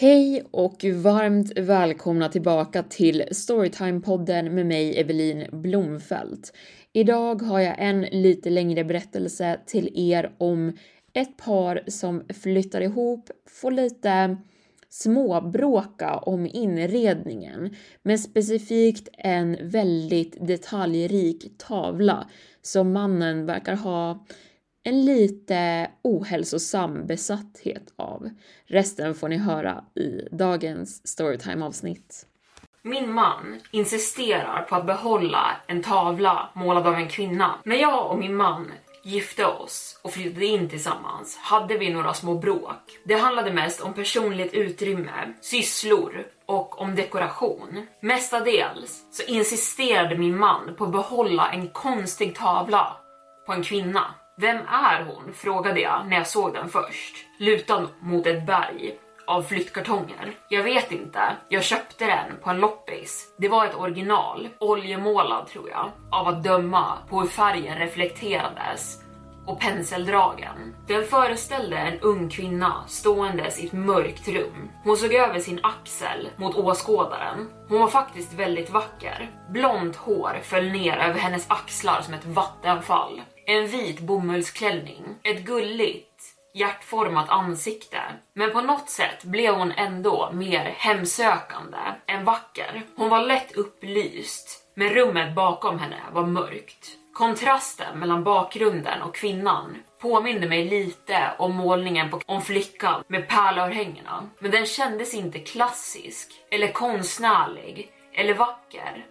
Hej och varmt välkomna tillbaka till Storytime-podden med mig Evelin Blomfelt. Idag har jag en lite längre berättelse till er om ett par som flyttar ihop, får lite småbråka om inredningen, men specifikt en väldigt detaljrik tavla som mannen verkar ha en lite ohälsosam besatthet av. Resten får ni höra i dagens Storytime avsnitt. Min man insisterar på att behålla en tavla målad av en kvinna. När jag och min man gifte oss och flyttade in tillsammans hade vi några små bråk. Det handlade mest om personligt utrymme, sysslor och om dekoration. Mestadels så insisterade min man på att behålla en konstig tavla på en kvinna. Vem är hon? frågade jag när jag såg den först. Lutad mot ett berg av flyttkartonger. Jag vet inte, jag köpte den på en loppis. Det var ett original, oljemålad tror jag, av att döma på hur färgen reflekterades och penseldragen. Den föreställde en ung kvinna ståendes i ett mörkt rum. Hon såg över sin axel mot åskådaren. Hon var faktiskt väldigt vacker. Blont hår föll ner över hennes axlar som ett vattenfall. En vit bomullsklänning, ett gulligt hjärtformat ansikte. Men på något sätt blev hon ändå mer hemsökande än vacker. Hon var lätt upplyst, men rummet bakom henne var mörkt. Kontrasten mellan bakgrunden och kvinnan påminde mig lite om målningen på om flickan med pärlörhängena. Men den kändes inte klassisk eller konstnärlig eller vacker.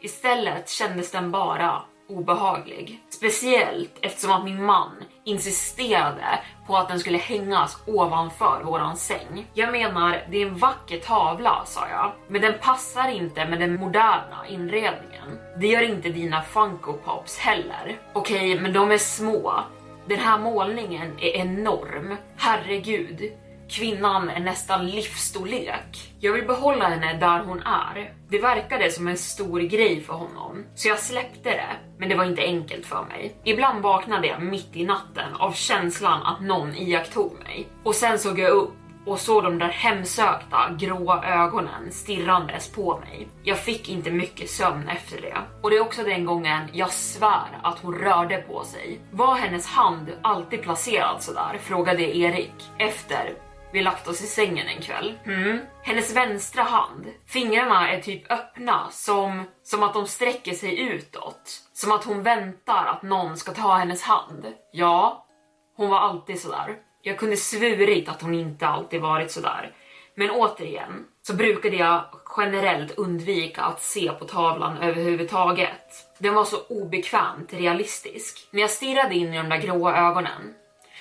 Istället kändes den bara obehaglig. Speciellt eftersom att min man insisterade på att den skulle hängas ovanför våran säng. Jag menar, det är en vacker tavla sa jag, men den passar inte med den moderna inredningen. Det gör inte dina Funko Pops heller. Okej, okay, men de är små. Den här målningen är enorm. Herregud, Kvinnan är nästan livsstorlek. Jag vill behålla henne där hon är. Det verkade som en stor grej för honom, så jag släppte det. Men det var inte enkelt för mig. Ibland vaknade jag mitt i natten av känslan att någon iakttog mig. Och sen såg jag upp och såg de där hemsökta gråa ögonen stirrandes på mig. Jag fick inte mycket sömn efter det. Och det är också den gången jag svär att hon rörde på sig. Var hennes hand alltid placerad sådär? Frågade Erik efter vi lagt oss i sängen en kväll. Mm. Hennes vänstra hand, fingrarna är typ öppna som, som att de sträcker sig utåt. Som att hon väntar att någon ska ta hennes hand. Ja, hon var alltid sådär. Jag kunde svurit att hon inte alltid varit sådär. Men återigen så brukade jag generellt undvika att se på tavlan överhuvudtaget. Den var så obekvämt realistisk. När jag stirrade in i de där gråa ögonen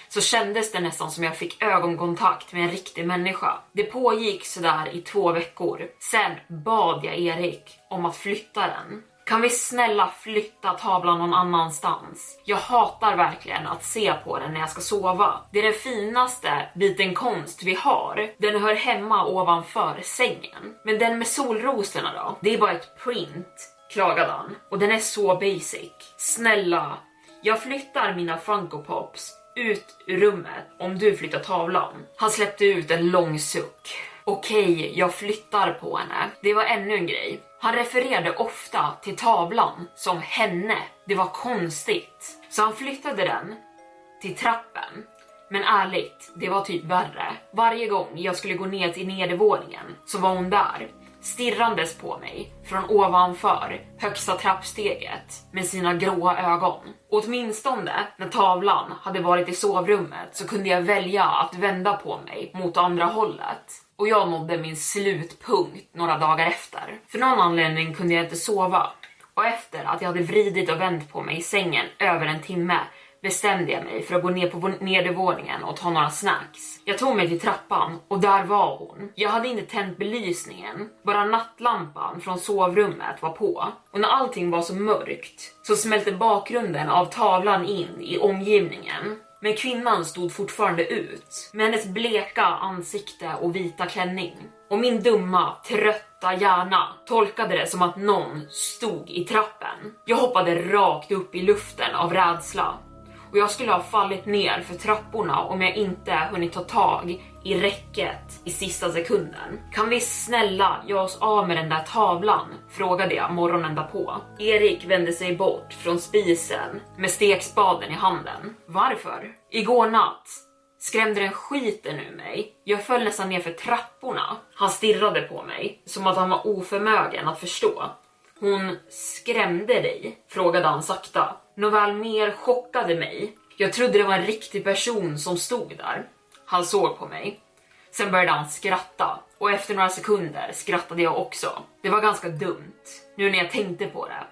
så kändes det nästan som jag fick ögonkontakt med en riktig människa. Det pågick sådär i två veckor. Sen bad jag Erik om att flytta den. Kan vi snälla flytta tavlan någon annanstans? Jag hatar verkligen att se på den när jag ska sova. Det är den finaste biten konst vi har. Den hör hemma ovanför sängen. Men den med solrosorna då? Det är bara ett print, klagade han. Och den är så basic. Snälla, jag flyttar mina Funko Pops ut ur rummet om du flyttar tavlan. Han släppte ut en lång suck. Okej, jag flyttar på henne. Det var ännu en grej. Han refererade ofta till tavlan som henne. Det var konstigt. Så han flyttade den till trappen. Men ärligt, det var typ värre. Varje gång jag skulle gå ner till nedervåningen så var hon där, stirrandes på mig från ovanför högsta trappsteget med sina gråa ögon. Och åtminstone när tavlan hade varit i sovrummet så kunde jag välja att vända på mig mot andra hållet. Och jag nådde min slutpunkt några dagar efter. För någon anledning kunde jag inte sova och efter att jag hade vridit och vänt på mig i sängen över en timme bestämde jag mig för att gå ner på nedervåningen och ta några snacks. Jag tog mig till trappan och där var hon. Jag hade inte tänt belysningen, bara nattlampan från sovrummet var på. Och när allting var så mörkt så smälte bakgrunden av tavlan in i omgivningen. Men kvinnan stod fortfarande ut med hennes bleka ansikte och vita klänning. Och min dumma, trötta hjärna tolkade det som att någon stod i trappen. Jag hoppade rakt upp i luften av rädsla och jag skulle ha fallit ner för trapporna om jag inte hunnit ta tag i räcket i sista sekunden. Kan vi snälla göra oss av med den där tavlan? Frågade jag morgonen därpå. Erik vände sig bort från spisen med stekspaden i handen. Varför? Igår natt skrämde den skiten ur mig. Jag föll nästan ner för trapporna. Han stirrade på mig som att han var oförmögen att förstå. Hon skrämde dig? Frågade han sakta. Nåväl mer chockade mig. Jag trodde det var en riktig person som stod där. Han såg på mig. Sen började han skratta och efter några sekunder skrattade jag också. Det var ganska dumt nu när jag tänkte på det.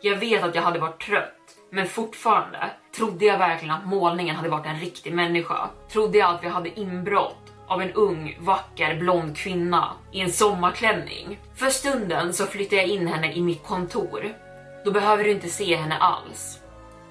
Jag vet att jag hade varit trött, men fortfarande trodde jag verkligen att målningen hade varit en riktig människa. Trodde jag att vi hade inbrott av en ung, vacker, blond kvinna i en sommarklänning. För stunden så flyttade jag in henne i mitt kontor. Då behöver du inte se henne alls.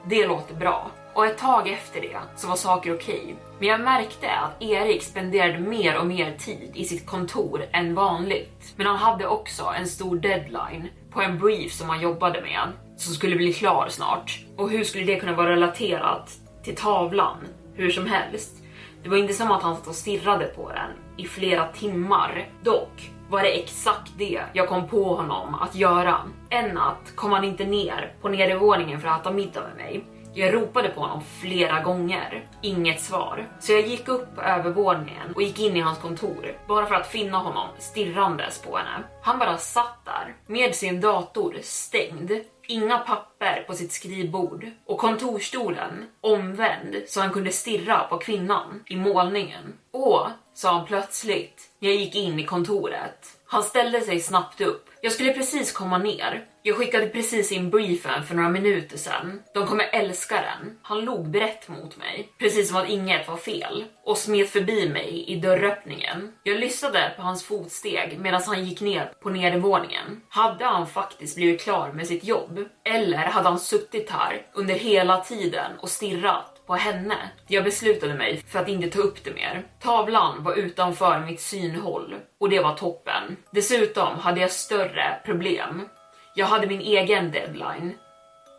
Det låter bra. Och ett tag efter det så var saker okej. Okay. Men jag märkte att Erik spenderade mer och mer tid i sitt kontor än vanligt. Men han hade också en stor deadline på en brief som han jobbade med som skulle bli klar snart. Och hur skulle det kunna vara relaterat till tavlan? Hur som helst. Det var inte som att han satt och stirrade på den i flera timmar. Dock var det exakt det jag kom på honom att göra. En natt kom han inte ner på nedervåningen för att äta middag med mig. Jag ropade på honom flera gånger, inget svar. Så jag gick upp på övervåningen och gick in i hans kontor bara för att finna honom stirrandes på henne. Han bara satt där med sin dator stängd, inga papper på sitt skrivbord och kontorstolen omvänd så han kunde stirra på kvinnan i målningen. Och, sa han plötsligt jag gick in i kontoret. Han ställde sig snabbt upp. Jag skulle precis komma ner. Jag skickade precis in briefen för några minuter sedan. De kommer älska den. Han log brett mot mig, precis som att inget var fel och smet förbi mig i dörröppningen. Jag lyssnade på hans fotsteg medan han gick ner på nedervåningen. Hade han faktiskt blivit klar med sitt jobb? Eller hade han suttit här under hela tiden och stirrat på henne. Jag beslutade mig för att inte ta upp det mer. Tavlan var utanför mitt synhåll och det var toppen. Dessutom hade jag större problem. Jag hade min egen deadline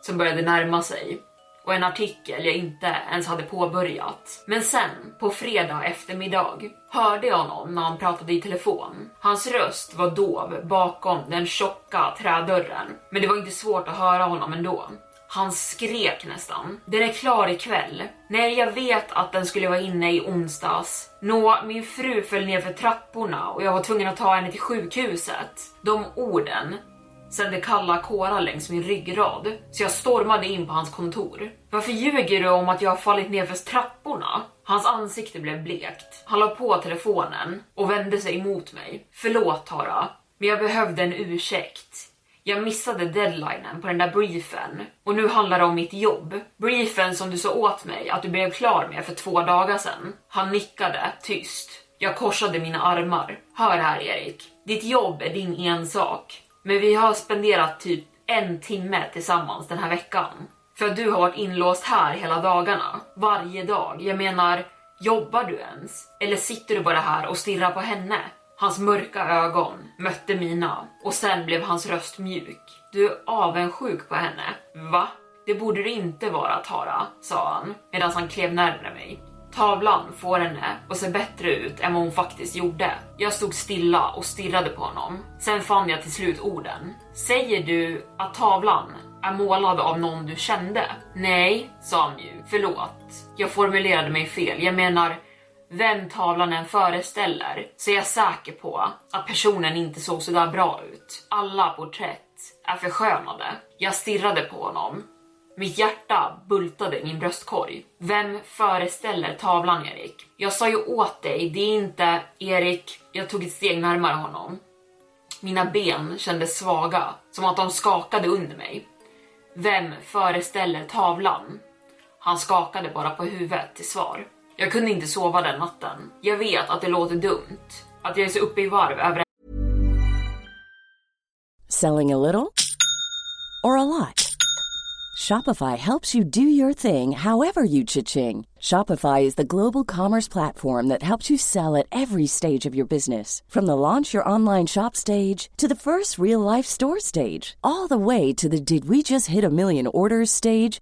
som började närma sig och en artikel jag inte ens hade påbörjat. Men sen, på fredag eftermiddag, hörde jag honom när han pratade i telefon. Hans röst var dov bakom den tjocka trädörren, men det var inte svårt att höra honom ändå. Han skrek nästan. Den är klar ikväll. Nej, jag vet att den skulle vara inne i onsdags. Nå, min fru föll ner för trapporna och jag var tvungen att ta henne till sjukhuset. De orden sände kalla kårar längs min ryggrad, så jag stormade in på hans kontor. Varför ljuger du om att jag har fallit ner för trapporna? Hans ansikte blev blekt. Han la på telefonen och vände sig emot mig. Förlåt Tara, men jag behövde en ursäkt. Jag missade deadlinen på den där briefen och nu handlar det om mitt jobb. Briefen som du sa åt mig att du blev klar med för två dagar sedan. Han nickade tyst. Jag korsade mina armar. Hör här Erik, ditt jobb är din ensak. Men vi har spenderat typ en timme tillsammans den här veckan. För att du har varit inlåst här hela dagarna. Varje dag. Jag menar, jobbar du ens? Eller sitter du bara här och stirrar på henne? Hans mörka ögon mötte mina och sen blev hans röst mjuk. Du är avundsjuk på henne. Va? Det borde du inte vara Tara, sa han medan han klev närmare mig. Tavlan får henne att se bättre ut än vad hon faktiskt gjorde. Jag stod stilla och stirrade på honom. Sen fann jag till slut orden. Säger du att tavlan är målad av någon du kände? Nej, sa han ju. Förlåt. Jag formulerade mig fel. Jag menar, vem tavlan än föreställer så är jag säker på att personen inte såg så där bra ut. Alla porträtt är förskönade. Jag stirrade på honom. Mitt hjärta bultade i min bröstkorg. Vem föreställer tavlan, Erik? Jag sa ju åt dig, det är inte Erik. Jag tog ett steg närmare honom. Mina ben kändes svaga, som att de skakade under mig. Vem föreställer tavlan? Han skakade bara på huvudet till svar. Jag kunde inte sova den natten. Jag vet att det låter dumt, att jag är så uppe i varv över Selling a little or a lot? Shopify helps you do your thing however you cha-ching. Shopify is the global commerce platform that helps you sell at every stage of your business. From the launch your online shop stage to the first real life store stage, all the way to the did we just hit a million orders stage.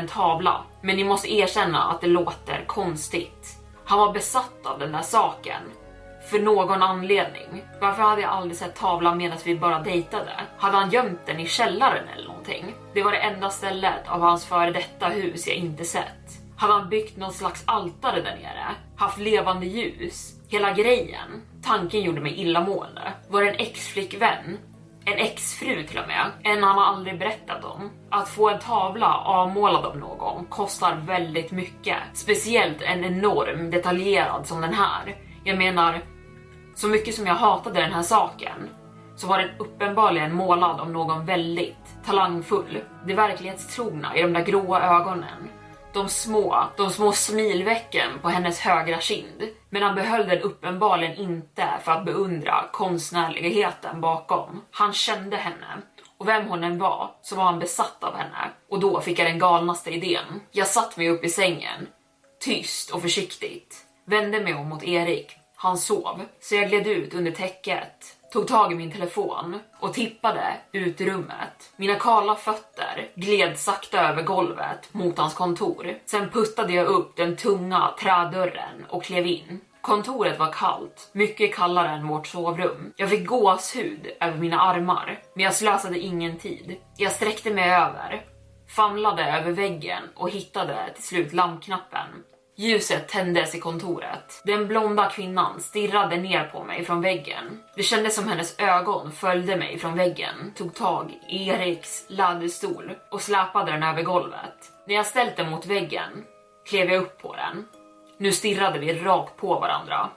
En tavla, men ni måste erkänna att det låter konstigt. Han var besatt av den där saken. För någon anledning. Varför hade jag aldrig sett tavlan medan vi bara dejtade? Hade han gömt den i källaren eller någonting? Det var det enda stället av hans före detta hus jag inte sett. Hade han byggt någon slags altare där nere? Haft levande ljus? Hela grejen? Tanken gjorde mig illamående. Var det en ex-flickvän? En exfru till och med, en han aldrig berättat om. Att få en tavla avmålad av någon kostar väldigt mycket. Speciellt en enorm detaljerad som den här. Jag menar, så mycket som jag hatade den här saken så var den uppenbarligen målad av någon väldigt talangfull. Det verklighetstrogna i de där gråa ögonen. De små, de små smilvecken på hennes högra kind. Men han behöll den uppenbarligen inte för att beundra konstnärligheten bakom. Han kände henne och vem hon än var så var han besatt av henne och då fick jag den galnaste idén. Jag satt mig upp i sängen, tyst och försiktigt, vände mig om mot Erik. Han sov, så jag gled ut under täcket, tog tag i min telefon och tippade ut i rummet. Mina kala fötter gled sakta över golvet mot hans kontor. Sen puttade jag upp den tunga trädörren och klev in. Kontoret var kallt, mycket kallare än vårt sovrum. Jag fick gåshud över mina armar, men jag slösade ingen tid. Jag sträckte mig över, famlade över väggen och hittade till slut lampknappen. Ljuset tändes i kontoret. Den blonda kvinnan stirrade ner på mig från väggen. Det kändes som hennes ögon följde mig från väggen, tog tag i Eriks läderstol och släpade den över golvet. När jag ställt den mot väggen klev jag upp på den. Nu stirrade vi rakt på varandra.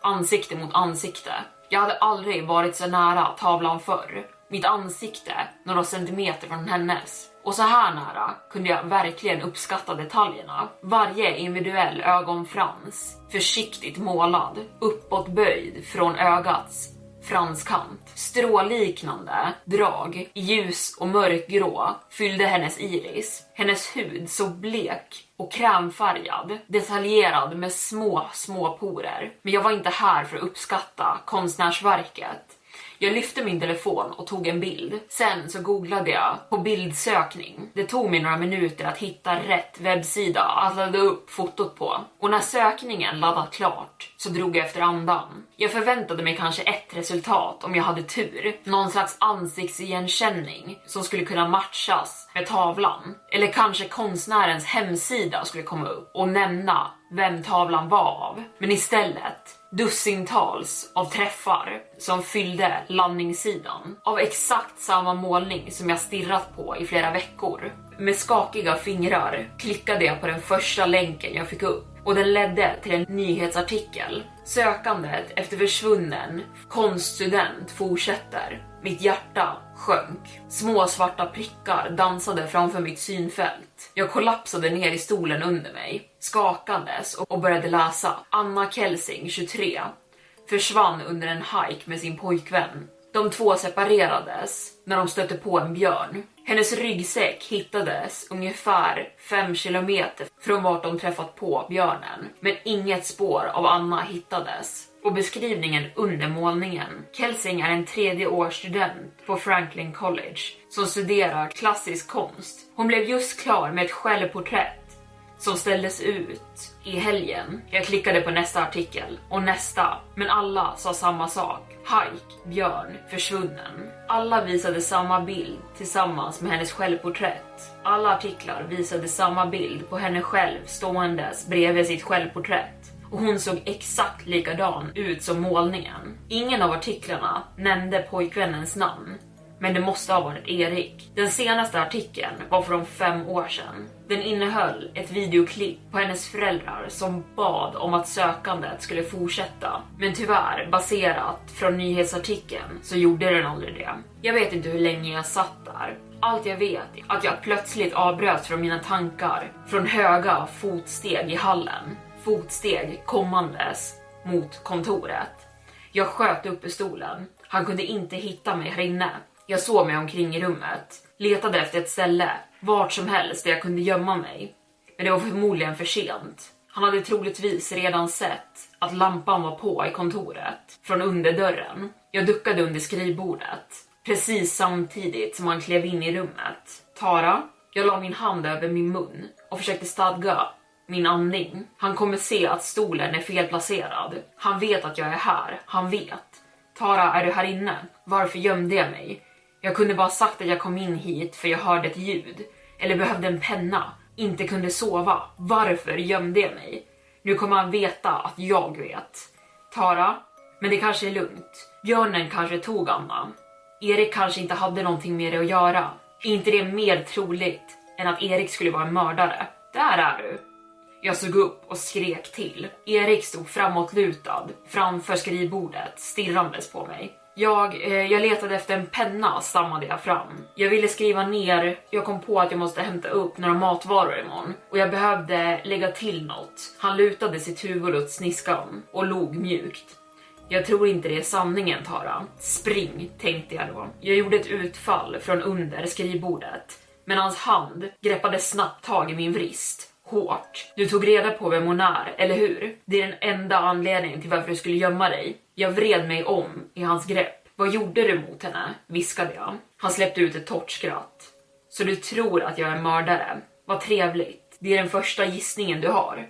Ansikte mot ansikte. Jag hade aldrig varit så nära tavlan förr. Mitt ansikte några centimeter från hennes. Och så här nära kunde jag verkligen uppskatta detaljerna. Varje individuell ögonfrans, försiktigt målad, uppåtböjd från ögats franskant. Stråliknande drag i ljus och mörkgrå fyllde hennes iris. Hennes hud så blek och krämfärgad, detaljerad med små, små porer. Men jag var inte här för att uppskatta konstnärsverket. Jag lyfte min telefon och tog en bild. Sen så googlade jag på bildsökning. Det tog mig några minuter att hitta rätt webbsida att ladda upp fotot på. Och när sökningen laddat klart så drog jag efter andan. Jag förväntade mig kanske ett resultat om jag hade tur. Någon slags ansiktsigenkänning som skulle kunna matchas med tavlan. Eller kanske konstnärens hemsida skulle komma upp och nämna vem tavlan var av. Men istället dussintals av träffar som fyllde landningssidan av exakt samma målning som jag stirrat på i flera veckor. Med skakiga fingrar klickade jag på den första länken jag fick upp och den ledde till en nyhetsartikel. Sökandet efter försvunnen konststudent fortsätter. Mitt hjärta sjönk. Små svarta prickar dansade framför mitt synfält. Jag kollapsade ner i stolen under mig, skakades och började läsa. Anna Kelsing, 23, försvann under en hike med sin pojkvän. De två separerades när de stötte på en björn. Hennes ryggsäck hittades ungefär 5 kilometer från vart de träffat på björnen, men inget spår av Anna hittades. Och beskrivningen under målningen. Kelsing är en tredje års student på Franklin College som studerar klassisk konst. Hon blev just klar med ett självporträtt som ställdes ut i helgen. Jag klickade på nästa artikel och nästa, men alla sa samma sak. Hike, björn, försvunnen. Alla visade samma bild tillsammans med hennes självporträtt. Alla artiklar visade samma bild på henne själv ståendes bredvid sitt självporträtt och hon såg exakt likadan ut som målningen. Ingen av artiklarna nämnde pojkvännens namn, men det måste ha varit Erik. Den senaste artikeln var från fem år sedan. Den innehöll ett videoklipp på hennes föräldrar som bad om att sökandet skulle fortsätta. Men tyvärr, baserat från nyhetsartikeln, så gjorde den aldrig det. Jag vet inte hur länge jag satt där. Allt jag vet är att jag plötsligt avbröts från mina tankar, från höga fotsteg i hallen. Fotsteg kommandes mot kontoret. Jag sköt upp i stolen. Han kunde inte hitta mig här inne. Jag såg mig omkring i rummet, letade efter ett ställe, vart som helst där jag kunde gömma mig. Men det var förmodligen för sent. Han hade troligtvis redan sett att lampan var på i kontoret, från underdörren. Jag duckade under skrivbordet, precis samtidigt som han klev in i rummet. Tara? Jag la min hand över min mun och försökte stadga min andning. Han kommer se att stolen är felplacerad. Han vet att jag är här. Han vet. Tara, är du här inne? Varför gömde jag mig? Jag kunde bara sagt att jag kom in hit för jag hörde ett ljud. Eller behövde en penna. Inte kunde sova. Varför gömde jag mig? Nu kommer han veta att jag vet. Tara? Men det kanske är lugnt. Björnen kanske tog Anna. Erik kanske inte hade någonting med det att göra. Är inte det mer troligt än att Erik skulle vara en mördare? Där är du! Jag såg upp och skrek till. Erik stod framåtlutad framför skrivbordet stirrandes på mig. Jag, eh, jag letade efter en penna stammade jag fram. Jag ville skriva ner, jag kom på att jag måste hämta upp några matvaror imorgon och jag behövde lägga till något. Han lutade sitt huvud åt sniskan och log mjukt. Jag tror inte det är sanningen Tara. Spring, tänkte jag då. Jag gjorde ett utfall från under skrivbordet, men hans hand greppade snabbt tag i min vrist hårt. Du tog reda på vem hon är, eller hur? Det är den enda anledningen till varför du skulle gömma dig. Jag vred mig om i hans grepp. Vad gjorde du mot henne? viskade jag. Han släppte ut ett torrt skratt. Så du tror att jag är mördare? Vad trevligt. Det är den första gissningen du har.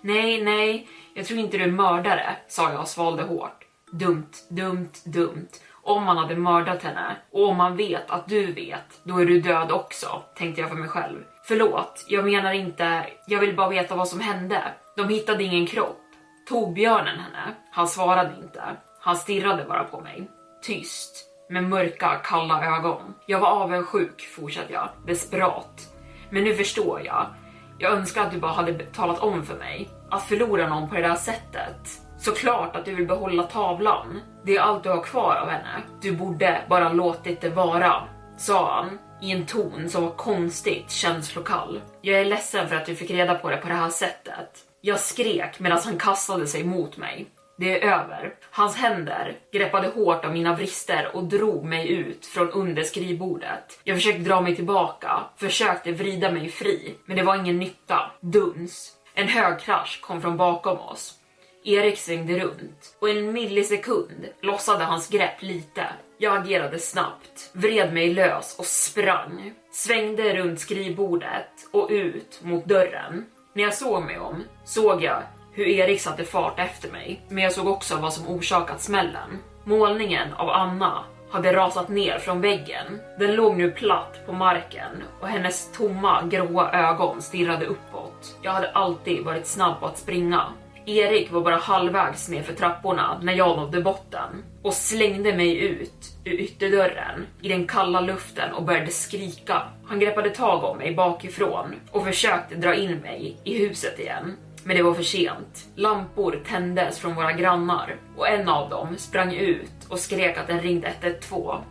Nej, nej, jag tror inte du är mördare, sa jag och svalde hårt. Dumt, dumt, dumt. Om man hade mördat henne och om man vet att du vet, då är du död också, tänkte jag för mig själv. Förlåt, jag menar inte, jag vill bara veta vad som hände. De hittade ingen kropp. Tog björnen henne? Han svarade inte. Han stirrade bara på mig. Tyst, med mörka, kalla ögon. Jag var avundsjuk, fortsatte jag, desperat. Men nu förstår jag. Jag önskar att du bara hade talat om för mig. Att förlora någon på det där sättet. Såklart att du vill behålla tavlan. Det är allt du har kvar av henne. Du borde bara låtit det vara, sa han i en ton som var konstigt känslokall. Jag är ledsen för att du fick reda på det på det här sättet. Jag skrek medan han kastade sig mot mig. Det är över. Hans händer greppade hårt om mina vrister och drog mig ut från under skrivbordet. Jag försökte dra mig tillbaka, försökte vrida mig fri, men det var ingen nytta. Duns. En hög krasch kom från bakom oss. Erik svängde runt och en millisekund lossade hans grepp lite. Jag agerade snabbt, vred mig lös och sprang. Svängde runt skrivbordet och ut mot dörren. När jag såg mig om såg jag hur Erik satte fart efter mig, men jag såg också vad som orsakat smällen. Målningen av Anna hade rasat ner från väggen. Den låg nu platt på marken och hennes tomma gråa ögon stirrade uppåt. Jag hade alltid varit snabb på att springa. Erik var bara halvvägs ner för trapporna när jag nådde botten och slängde mig ut ur ytterdörren i den kalla luften och började skrika. Han greppade tag om mig bakifrån och försökte dra in mig i huset igen. Men det var för sent. Lampor tändes från våra grannar och en av dem sprang ut och skrek att den ringde 112.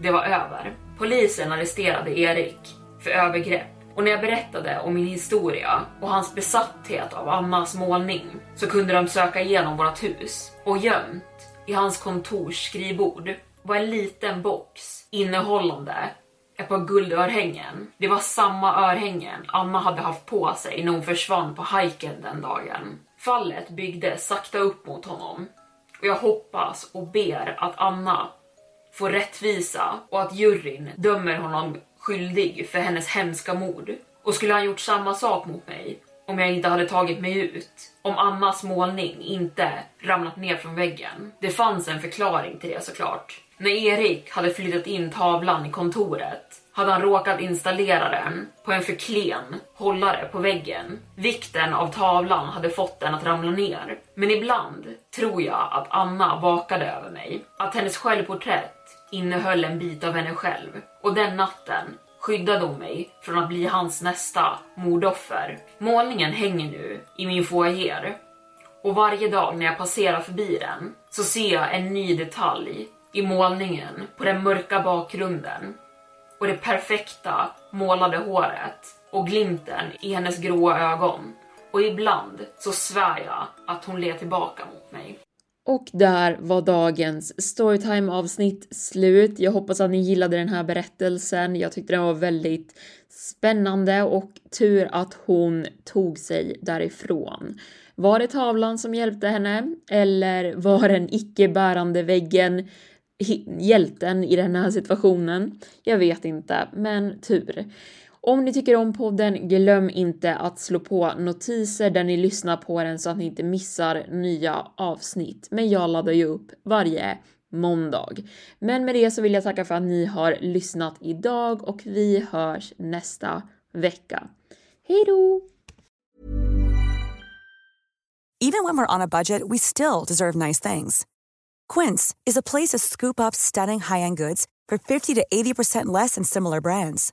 Det var över. Polisen arresterade Erik för övergrepp och när jag berättade om min historia och hans besatthet av Annas målning så kunde de söka igenom vårt hus och gömt i hans kontors skrivbord var en liten box innehållande ett par guldörhängen. Det var samma örhängen Anna hade haft på sig när hon försvann på hajken den dagen. Fallet byggde sakta upp mot honom och jag hoppas och ber att Anna får rättvisa och att juryn dömer honom skyldig för hennes hemska mord. Och skulle han gjort samma sak mot mig om jag inte hade tagit mig ut? Om Annas målning inte ramlat ner från väggen? Det fanns en förklaring till det såklart. När Erik hade flyttat in tavlan i kontoret hade han råkat installera den på en för klen hållare på väggen. Vikten av tavlan hade fått den att ramla ner. Men ibland tror jag att Anna vakade över mig. Att hennes självporträtt innehöll en bit av henne själv. Och den natten skyddade hon mig från att bli hans nästa mordoffer. Målningen hänger nu i min foyer och varje dag när jag passerar förbi den så ser jag en ny detalj i målningen på den mörka bakgrunden och det perfekta målade håret och glimten i hennes gråa ögon. Och ibland så svär jag att hon ler tillbaka mot mig. Och där var dagens storytime avsnitt slut. Jag hoppas att ni gillade den här berättelsen. Jag tyckte den var väldigt spännande och tur att hon tog sig därifrån. Var det tavlan som hjälpte henne eller var den icke bärande väggen hjälten i den här situationen? Jag vet inte, men tur. Om ni tycker om podden, glöm inte att slå på notiser där ni lyssnar på den så att ni inte missar nya avsnitt. Men jag laddar ju upp varje måndag. Men med det så vill jag tacka för att ni har lyssnat idag och vi hörs nästa vecka. Hej då! Even when we're on a budget we still deserve nice things. Quince is a place to scoop up stunning high-end goods for 50 to 80% less than similar brands.